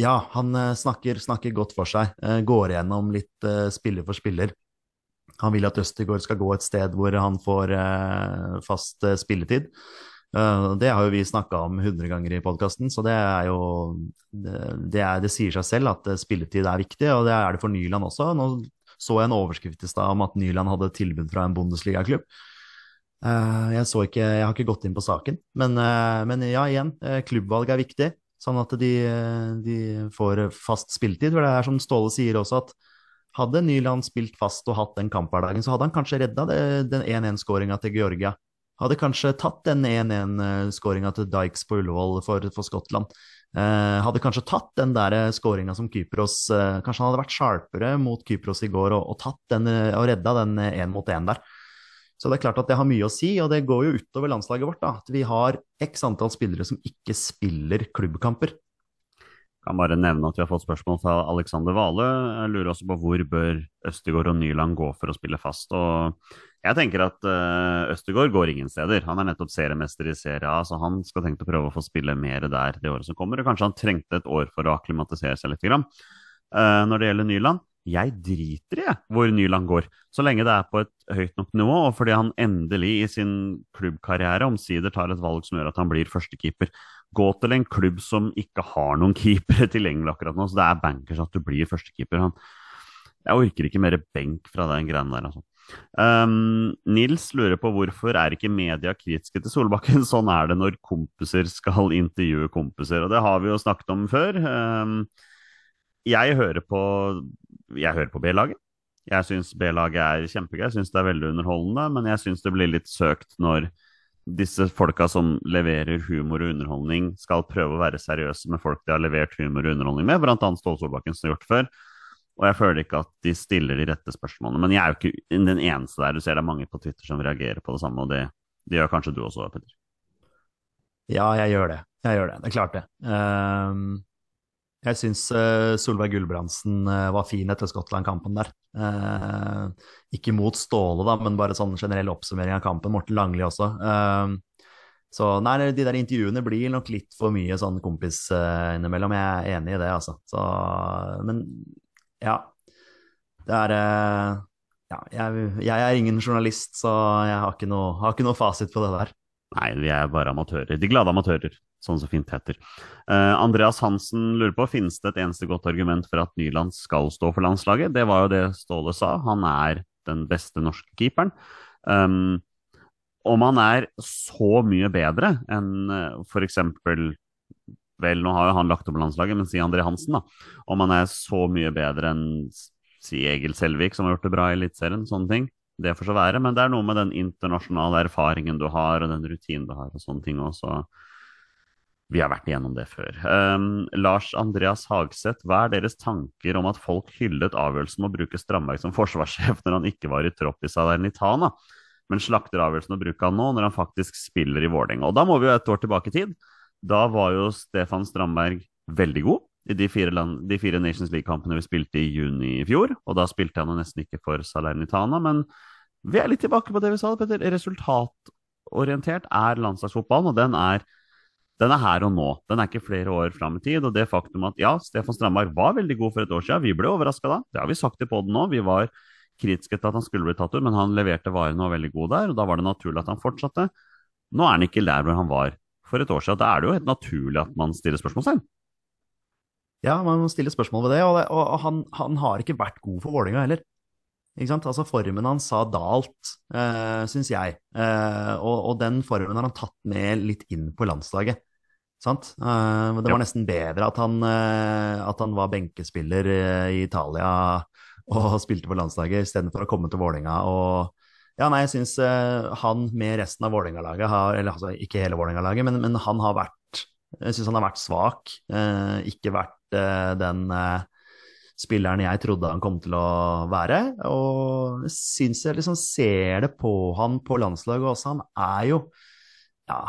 ja, han snakker, snakker, godt for seg. Går igjennom litt spiller for spiller. Han vil at Østegård skal gå et sted hvor han får fast spilletid. Uh, det har jo vi snakka om 100 ganger i podkasten, så det er jo det, er, det, sier seg selv at eh, spilletid er viktig, og det er det for Nyland også. Nå så jeg en overskrift i stad om at Nyland hadde tilbud fra en Bundesliga-klubb. Uh, jeg, jeg har ikke gått inn på saken, men, men ja, igjen, klubbvalg er viktig. Sånn at de, de, får fast spilletid. For det er som Ståle sier også, at hadde Nyland spilt fast og hatt den kamphverdagen, så hadde han kanskje redda den 1-1-skåringa til Georgia hadde kanskje tatt den 1-1-skåringa til Dykes på Ullevål for, for Skottland. Eh, hadde kanskje tatt den der skåringa som Kypros eh, Kanskje han hadde vært sharpere mot Kypros i går og, og, den, og redda den én mot én der. Så det er klart at det har mye å si, og det går jo utover landslaget vårt. da, At vi har x antall spillere som ikke spiller klubbkamper. Kan bare nevne at vi har fått spørsmål fra Alexander Vale. Jeg lurer også på hvor bør Østegård og Nyland gå for å spille fast. Og jeg tenker at uh, Østergaard går ingen steder. Han er nettopp seriemester i Serie A, så han skal tenke å prøve å få spille mer der det året som kommer. Og kanskje han trengte et år for å akklimatisere seg litt. Uh, når det gjelder Nyland, jeg driter i hvor Nyland går, så lenge det er på et høyt nok nivå, og fordi han endelig i sin klubbkarriere omsider tar et valg som gjør at han blir førstekeeper. Gå til en klubb som ikke har noen keepere tilgjengelig akkurat nå, så det er bankers at du blir førstekeeper. Jeg orker ikke mer benk fra den greia der, altså. Um, Nils lurer på hvorfor er ikke media kritiske til Solbakken? Sånn er det når kompiser skal intervjue kompiser, og det har vi jo snakket om før. Um, jeg hører på, jeg hører på B-laget. Jeg syns B-laget er kjempegøy, jeg syns det er veldig underholdende, men jeg syns det blir litt søkt når disse folka som leverer humor og underholdning, skal prøve å være seriøse med folk de har levert humor og underholdning med, bl.a. Ståle Solbakken, som har gjort før. Og jeg føler ikke at de stiller de rette spørsmålene. Men jeg er jo ikke den eneste der. Du ser det er mange på Twitter som reagerer på det samme, og det, det gjør kanskje du også, Petter? Ja, jeg gjør det. Jeg gjør det. Det er klart det. Um, jeg syns uh, Solveig Gulbrandsen uh, var fin etter Skottland-kampen der. Uh, ikke mot Ståle, da, men bare sånn generell oppsummering av kampen. Morten Langli også. så nei, de der intervjuene blir nok litt for mye sånn kompis innimellom. Jeg er enig i det, altså. Så, men ja. Det er ja, jeg, jeg, er ingen journalist, så jeg har ikke, noe, har ikke noe fasit på det der. Nei, vi er bare amatører. De glade amatører sånn så fint heter. Uh, Andreas Hansen lurer på finnes det et eneste godt argument for at Nyland skal stå for landslaget. Det var jo det Ståle sa, han er den beste norske keeperen. Um, om han er så mye bedre enn uh, f.eks. Vel, nå har jo han lagt opp landslaget, men si André Hansen, da. Om han er så mye bedre enn si Egil Selvik, som har gjort det bra i Eliteserien, sånne ting. Det får så være, men det er noe med den internasjonale erfaringen du har, og den rutinen du har, og sånne ting også. Vi har vært igjennom det før. Um, Lars Andreas Hagseth, hva er deres tanker om at folk hyllet avgjørelsen om å bruke Strandberg som forsvarssjef når han ikke var i tropp i Salernitana, men slakter avgjørelsen å bruke han nå når han faktisk spiller i Vålerenga? Og da må vi jo et år tilbake i tid. Da var jo Stefan Strandberg veldig god i de fire, land, de fire Nations League-kampene vi spilte i juni i fjor, og da spilte han jo nesten ikke for Salernitana, men vi er litt tilbake på det vi sa, Petter. Resultatorientert er landslagsfotballen, og den er den er her og nå. Den er ikke flere år fram i tid. Og det faktum at ja, Stefan Strandberg var veldig god for et år siden, vi ble overraska da. Det har vi sagt i poden nå. Vi var kritiske til at han skulle bli tatt ut, men han leverte varene og var veldig god der, og da var det naturlig at han fortsatte. Nå er han ikke der hvor han var for et år siden. Da er det jo helt naturlig at man stiller spørsmål selv. Ja, man må stille spørsmål ved det, og, det, og han, han, har ikke vært god for Vålerenga heller. Ikke sant? Altså Formen hans har dalt, eh, syns jeg, eh, og, og, den formen har han tatt med litt inn på landslaget. Sant? Uh, det var nesten bedre at han, uh, at han var benkespiller uh, i Italia og spilte på landslaget istedenfor å komme til Vålerenga. Og ja, nei, jeg syns han med resten av Vålerenga-laget har Eller altså ikke hele Vålerenga-laget, men, men, han har vært Jeg syns han har vært svak. ikke vært den spilleren jeg trodde han kom til å være. Og syns jeg liksom ser det på han på landslaget også. Han er jo Ja,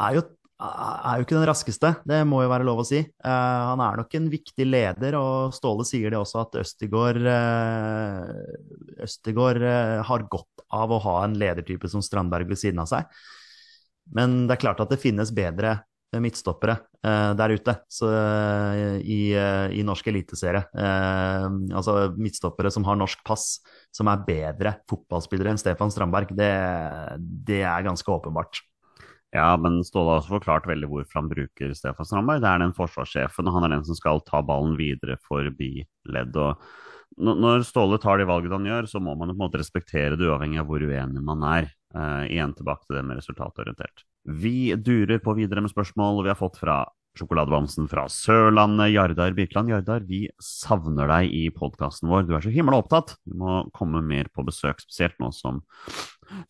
er jo er jo ikke den raskeste, det må jo være lov å si. Uh, han er nok en viktig leder, og Ståle sier det også at Østegård, uh, Østegård uh, har godt av å ha en ledertype som Strandberg ved siden av seg. Men det er klart at det finnes bedre midtstoppere der ute så, i, i, norsk eliteserie. altså midtstoppere som har norsk pass, som er bedre fotballspillere enn Stefan Strandberg. Det, det er ganske åpenbart. Ja, men Ståle har også forklart veldig hvorfor han bruker Stefan Strandberg. Det er den forsvarssjefen, og han er den som skal ta ballen videre forbi ledd. og Når Ståle tar de valgene han gjør, så må man på en måte respektere det uavhengig av hvor uenig man er. Uh, igjen tilbake til det med resultatorientert. Vi durer på videre med spørsmål vi har fått fra Sjokoladebamsen fra Sørlandet, Jardar Birkeland. Jardar, vi savner deg i podkasten vår. Du er så himla opptatt. Du må komme mer på besøk, spesielt nå som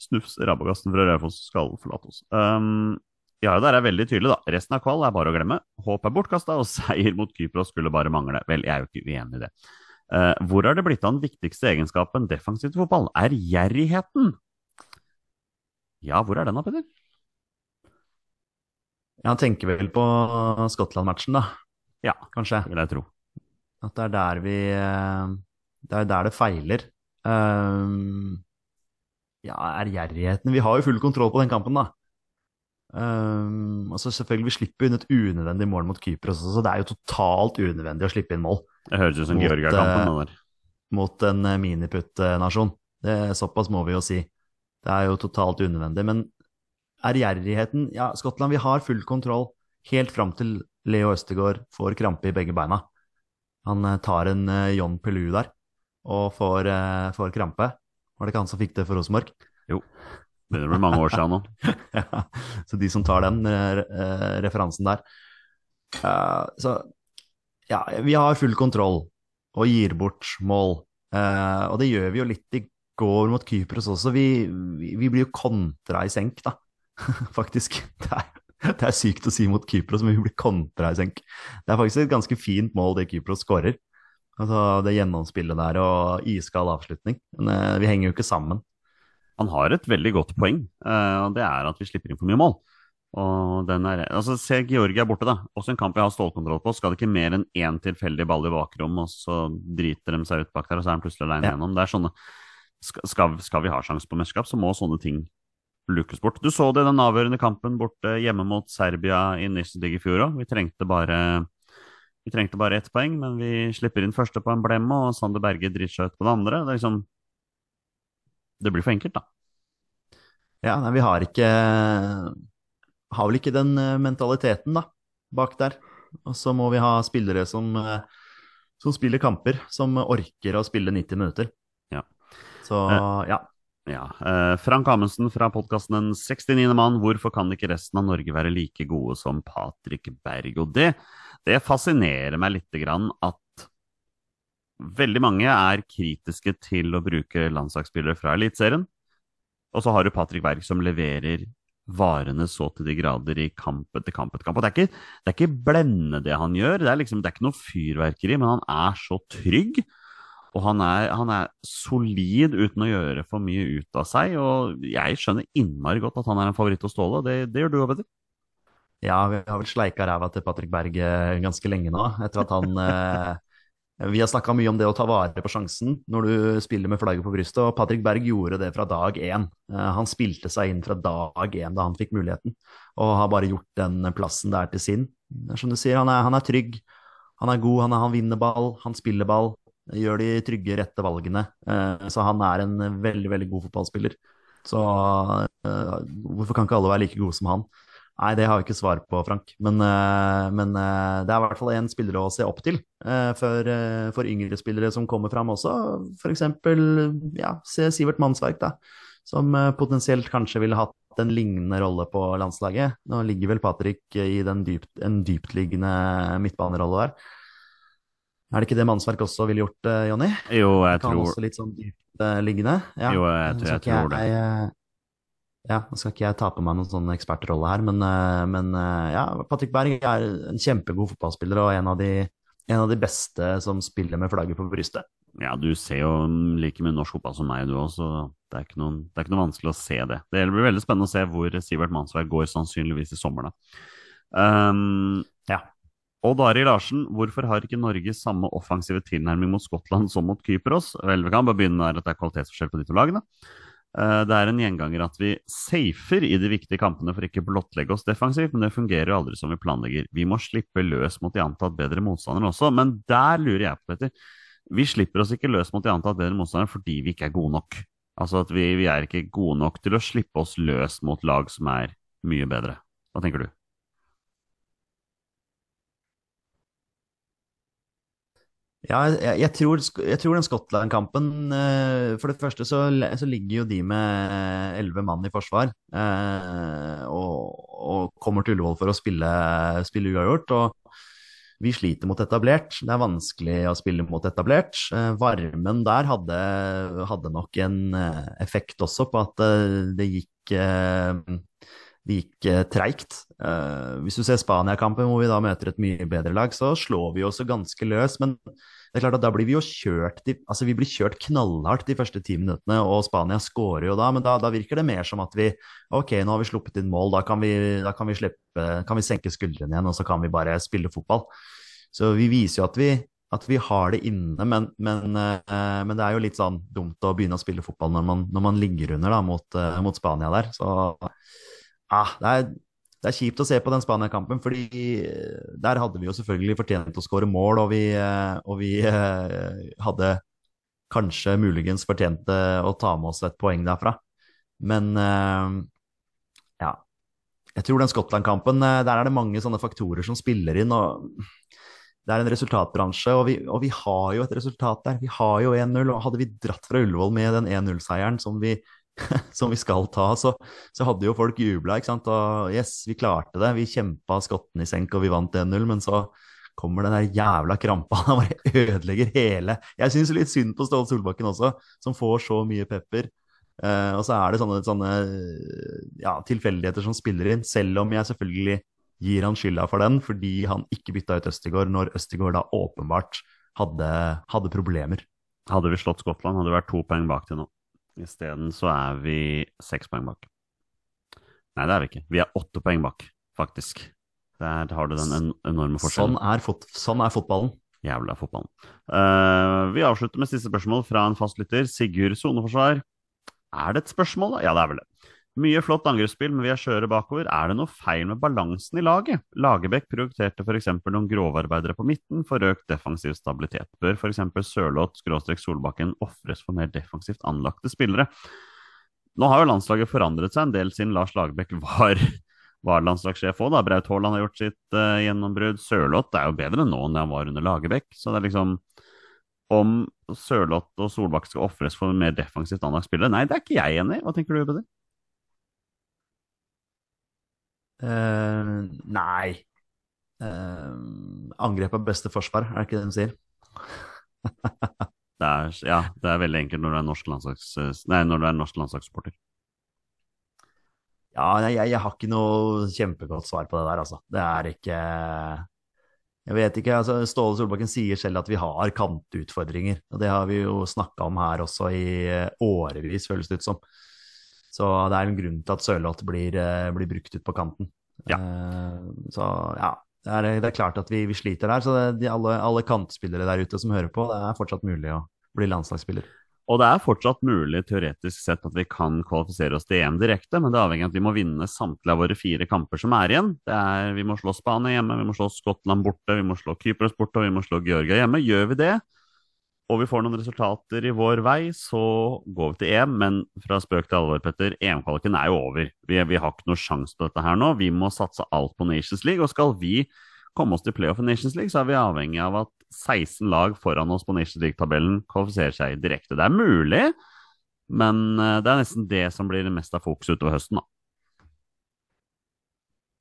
Snufs Rabagassen fra Raufoss skal forlate oss. Um, Jardar er veldig tydelig, da. Resten av kvall er bare å glemme. Håp er bortkasta, og seier mot Kypros skulle bare mangle. Vel, jeg er jo ikke uenig i det. Uh, hvor har det blitt av den viktigste egenskapen defensivt i fotball? Er gjerrigheten? Ja, hvor er den da, Peder? Ja, tenker vel på Skottland-matchen, da. Ja, kanskje. vil jeg tro. At det er der vi eh, Det er der det feiler. Um, ja, ærgjerrigheten Vi har jo full kontroll på den kampen, da. Um, altså selvfølgelig, Vi slipper inn et unødvendig mål mot Kypros så det er jo totalt unødvendig å slippe inn mål Det høres ut som Georgia-kampen. eh, mot en eh, miniputt-nasjon. Det Såpass må vi jo si. Det er jo totalt unødvendig. Men ærgjerrigheten Ja, Skottland, vi har full kontroll helt fram til Leo Østegård får krampe i begge beina. Han eh, tar en John Pelu der og får, får krampe. Var det ikke han som fikk det for Rosenborg? Begynner å bli mange år siden nå. Ja, så de som tar den eh, eh, referansen der uh, Så ja, vi har full kontroll og gir bort mål. Uh, og det gjør vi jo litt i går mot Kypros også. Vi, vi, vi blir jo kontra i senk, da. faktisk. Det er, det er sykt å si mot Kypros, men vi blir kontra i senk. Det er faktisk et ganske fint mål det Kypros skårer. Altså det gjennomspillet der og iskald avslutning. Men eh, vi henger jo ikke sammen. Han har et veldig godt poeng, eh, og det er at vi slipper inn for mye mål. Og den er, altså Se Georgia borte, da. Også en kamp vi har stålkontroll på. Skal det ikke mer enn én tilfeldig ball i bakrom, og så driter de seg ut bak der, og så er han plutselig alene Ja. igjennom. Det er sånne, skal, skal, vi ha sjanse på mesterskap, så må sånne ting lukkes bort. Du så det i den avgjørende kampen borte hjemme mot Serbia i Nissedig i fjor òg. Vi trengte bare vi trengte bare ett poeng, men vi slipper inn første på en blemme, og Sander Berge driter seg ut på det andre. Det liksom Det blir for enkelt, da. Ja, nei, vi har ikke Har vel ikke den eh, mentaliteten, da, bak der. Og så må vi ha spillere som, eh, som spiller kamper, som orker å spille 90 minutter. Ja. Så Eh. ja. Ja, eh, Frank Amundsen fra podkasten Den 69. mann. Hvorfor kan ikke resten av Norge være like gode som Patrick Berg? Og det, det fascinerer meg lite grann at veldig mange er kritiske til å bruke landslagsspillere fra Eliteserien. Og så har du Patrick Berg som leverer varene så til de grader i kamp etter kamp etter kamp. Og det er ikke, det ikke blendende det han gjør, det er, liksom, det er ikke noe fyrverkeri, men han er så trygg. Og han er, han er solid uten å gjøre for mye ut av seg. Og jeg skjønner innmari godt at han er en favoritt hos Ståle. Det, det gjør du òg, Petter. Ja, vi har vel sleika ræva til Patrick Berg eh, ganske lenge nå, etter at han eh, Vi har snakka mye om det å ta vare på sjansen når du spiller med flagget på brystet, og Patrick Berg gjorde det fra dag én. Eh, han spilte seg inn fra dag én da han fikk muligheten, og har bare gjort den plassen der til sin. Som du sier, han er, han er trygg, han er god, han, er, han vinner ball, han spiller ball. Gjør de trygge, rette valgene. Eh, Så han er en veldig, veldig god fotballspiller. Så eh, hvorfor kan ikke alle være like gode som han? Nei, det har vi ikke svar på, Frank. Men, eh, men det er i hvert fall en spiller å se opp til for, for yngre spillere som kommer fram også. F.eks. Ja, se Sivert Mannsverk, da. Som potensielt kanskje ville hatt en lignende rolle på landslaget. Nå ligger vel Patrick i dypt, en dyptliggende midtbanerolle der. Er det ikke det Mannsverk også ville gjort, eh, Jonny? Jo, jeg Kan tror også litt sånn dyptliggende? Ja. Jo, jeg, tror- jeg tror det. jeg, eh, Ja, nå skal ikke jeg ta på meg noen sånn ekspertrolle her, men, eh, men eh, ja, Patrick Berg er en kjempegod fotballspiller og en av, de, en av de beste som spiller med flagget på brystet. Ja, du ser jo like mye norsk fotball som meg, du òg, så det er, ikke noe, det er ikke noe vanskelig å se det. Det blir veldig spennende å se hvor Sivert Mannsverk går sannsynligvis i sommer, da. Um, Ja. Odd Arild Larsen, hvorfor har ikke Norge samme offensive tilnærming mot Skottland som mot Kypros? Vel, vi kan bare begynne med at det er kvalitetsforskjell på de to lagene. Eh, Det er en gjenganger at vi safer i de viktige kampene for ikke blottlegge oss defensivt, men det fungerer jo aldri som vi planlegger. Vi må slippe løs mot de antatt bedre motstandere også, men der lurer jeg på, Petter. Vi slipper oss ikke løs mot de antatt bedre motstandere fordi vi ikke er gode nok. Altså at vi, vi er ikke gode nok til å slippe oss løs mot lag som er mye bedre. Hva tenker du? Ja, jeg, jeg, tror, jeg tror den Skottland-kampen eh, For det første så, så ligger jo de med elleve mann i forsvar. eh, og, og kommer til Ullevål for å spille, spille uavgjort. Og vi sliter mot etablert. Det er vanskelig å spille mot etablert. Eh, varmen der hadde, hadde nok en eh, effekt også på at eh, det gikk eh, det gikk eh, treigt. Eh, hvis du ser Spania-kampen, hvor vi da møter et mye bedre lag, så slår vi også ganske løs. Men det er klart at da blir vi jo kjørt de, altså vi blir kjørt knallhardt de første ti minuttene, og Spania skårer jo da. Men da, da virker det mer som at vi ok, nå har vi sluppet inn mål, da kan vi, da kan vi, slippe, kan vi senke skuldrene igjen, og så kan vi bare spille fotball. så vi viser jo at vi, at vi har det inne, men, men, eh, men, det er jo litt sånn dumt å begynne å spille fotball når man, når man ligger under da, mot, eh, mot, Spania der. Så ah, det, er, det, er, kjipt å se på den Spania-kampen, fordi der hadde vi jo selvfølgelig fortjent å skåre mål, og vi, og vi hadde kanskje muligens fortjente å ta med oss et poeng derfra. Men ja, jeg tror den Skottland-kampen, eh, der er det mange sånne faktorer som spiller inn. og Det er en resultatbransje, og vi, og vi har jo et resultat der. Vi har jo 1-0. og Hadde vi dratt fra Ullevål med den 1-0-seieren som, som, vi skal ta, så, så hadde jo folk jubla. Og yes, vi klarte det. Vi kjempa skottene i senk, og vi vant 1-0. Men så kommer den der jævla krampa. Bare ødelegger hele Jeg syns litt synd på Ståle Solbakken også, som får så mye pepper. Uh, og så er det sånne, sånne ja, tilfeldigheter som spiller inn, selv om jeg selvfølgelig gir han skylda for den, fordi han ikke bytta ut Østigård når Østigård da åpenbart hadde, hadde, problemer. Hadde vi slått Skottland, hadde vi vært to poeng bak til nå. Isteden så er vi seks poeng bak. Nei, det er vi ikke. Vi er åtte poeng bak, faktisk. Der har du den en enorme forskjellen. Sånn er, fot sånn er fotballen. Jævla fotballen. Uh, vi avslutter med siste spørsmål fra en fastlytter. Sigurd Soneforsvar. Er det et spørsmål, da? Ja, det er vel det. Mye flott angrepsspill, men vi er skjøre bakover. Er det noe feil med balansen i laget? Lagerbäck prioriterte f.eks. noen grovarbeidere på midten for økt defensiv stabilitet. Bør f.eks. Sørloth-Solbakken ofres for mer defensivt anlagte spillere? Nå har jo landslaget forandret seg en del siden Lars Lagerbäck var, var landslagssjef òg. Braut Haaland har gjort sitt uh, gjennombrudd. Sørloth er jo bedre nå enn han var under Lagerbäck. Så det er liksom om Sørloth og Solbakken skal ofres for mer defensivt anlagt spillere. Nei, det er ikke jeg enig i. Hva tenker du, Peder? Uh, nei. Uh, angrep er beste forsvar, er det ikke det de sier? det er, ja, det er veldig enkelt når du er norsk, landslags, nei, når du er norsk landslagssupporter. Ja, jeg, jeg, har ikke noe kjempegodt svar på det der, altså. Det er ikke jeg vet ikke, altså Ståle Solbakken sier selv at vi har kantutfordringer. og Det har vi jo snakka om her også i eh, årevis, føles det ut som. Så det er en grunn til at Sørloth blir, eh, blir, brukt ut på kanten. Ja. Uh, så ja, det er, det er, klart at vi, vi sliter der. Så det, de, alle, alle kantspillere der ute som hører på, det er fortsatt mulig å bli landslagsspiller. Og det er fortsatt mulig teoretisk sett at vi kan kvalifisere oss til EM direkte, men det er avhengig av at vi må vinne samtlige av våre fire kamper som er igjen. Er, vi må slå Spania hjemme, vi må slå Skottland borte, vi må slå Kypros borte og vi må slå Georgia hjemme. Gjør vi det, og vi får noen resultater i vår vei, så går vi til EM. Men fra spøk til alvor, Petter, EM-kvaliken er jo over. Vi, vi har ikke noe sjanse på dette her nå. Vi må satse alt på Nations League. Og skal vi komme oss til playoff i Nations League, så er vi avhengig av at 16 lag foran oss på Nations League-tabellen kvalifiserer seg direkte. Det er mulig, men eh, det er nesten det som blir mest av fokus utover høsten, da.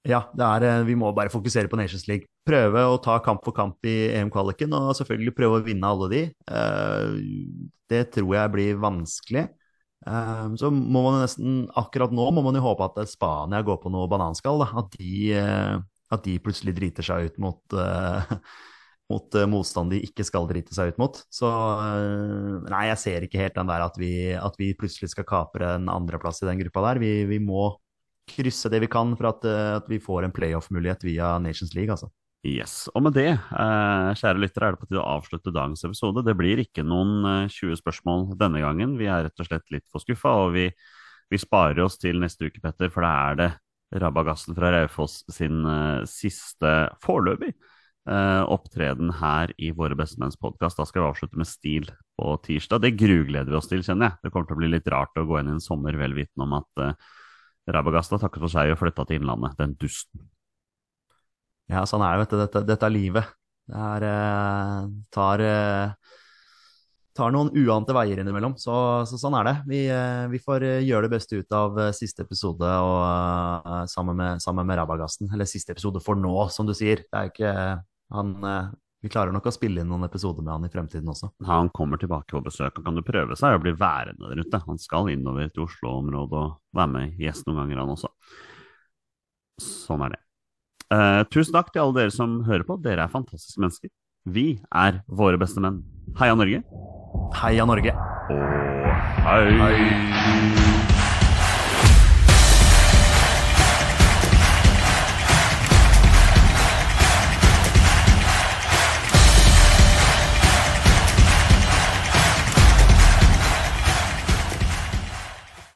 Ja, er, eh, vi må bare fokusere på Nations League. Prøve å ta kamp for kamp i EM-kvaliken, og selvfølgelig prøve å vinne alle de. Eh, det tror jeg blir vanskelig. Så må man nesten, akkurat nå må man jo håpe at Spania går på noe bananskall. At, de, at de plutselig driter seg ut mot mot motstand de ikke skal drite seg ut mot. Så nei, jeg ser ikke helt den der at vi, at vi plutselig skal kapre en andreplass i den gruppa der. Vi, vi, må krysse det vi kan for at, uh, at vi får en playoff-mulighet via Nations League, altså. Yes, og med det, kjære lyttere, er det på tide å avslutte dagens episode. Det blir ikke noen 20 spørsmål denne gangen. Vi er rett og slett litt for skuffa, og vi, vi sparer oss til neste uke, Petter, for da er det Rabagassen fra Raufoss sin siste foreløpig opptreden her i Våre bestemenns podkast. Da skal vi avslutte med stil på tirsdag. Det grugleder vi oss til, kjenner jeg. Det kommer til å bli litt rart å gå inn i en sommer vel vitende om at Rabagasta takket for seg og flytta til Innlandet. Den dusten. Ja, sånn er det, vet du. Dette, dette er livet. Det er eh, tar eh, tar noen uante veier innimellom. Så, så sånn er det. Vi, vi, får gjøre det beste ut av siste episode og, uh, sammen, med, sammen med Rabagasten. Eller siste episode for nå, som du sier. Det er ikke han, eh, vi klarer nok å spille inn noen episoder med han i fremtiden også. Han kommer tilbake på besøk. Han kan jo prøve seg å bli værende der ute. Han skal innover til Oslo-området og være med gjest noen ganger, han også. Sånn er det. Eh, tusen takk til alle dere som hører på. Dere er fantastiske mennesker. Vi er våre beste menn. Heia Norge. Heia Norge. Og hei. hei.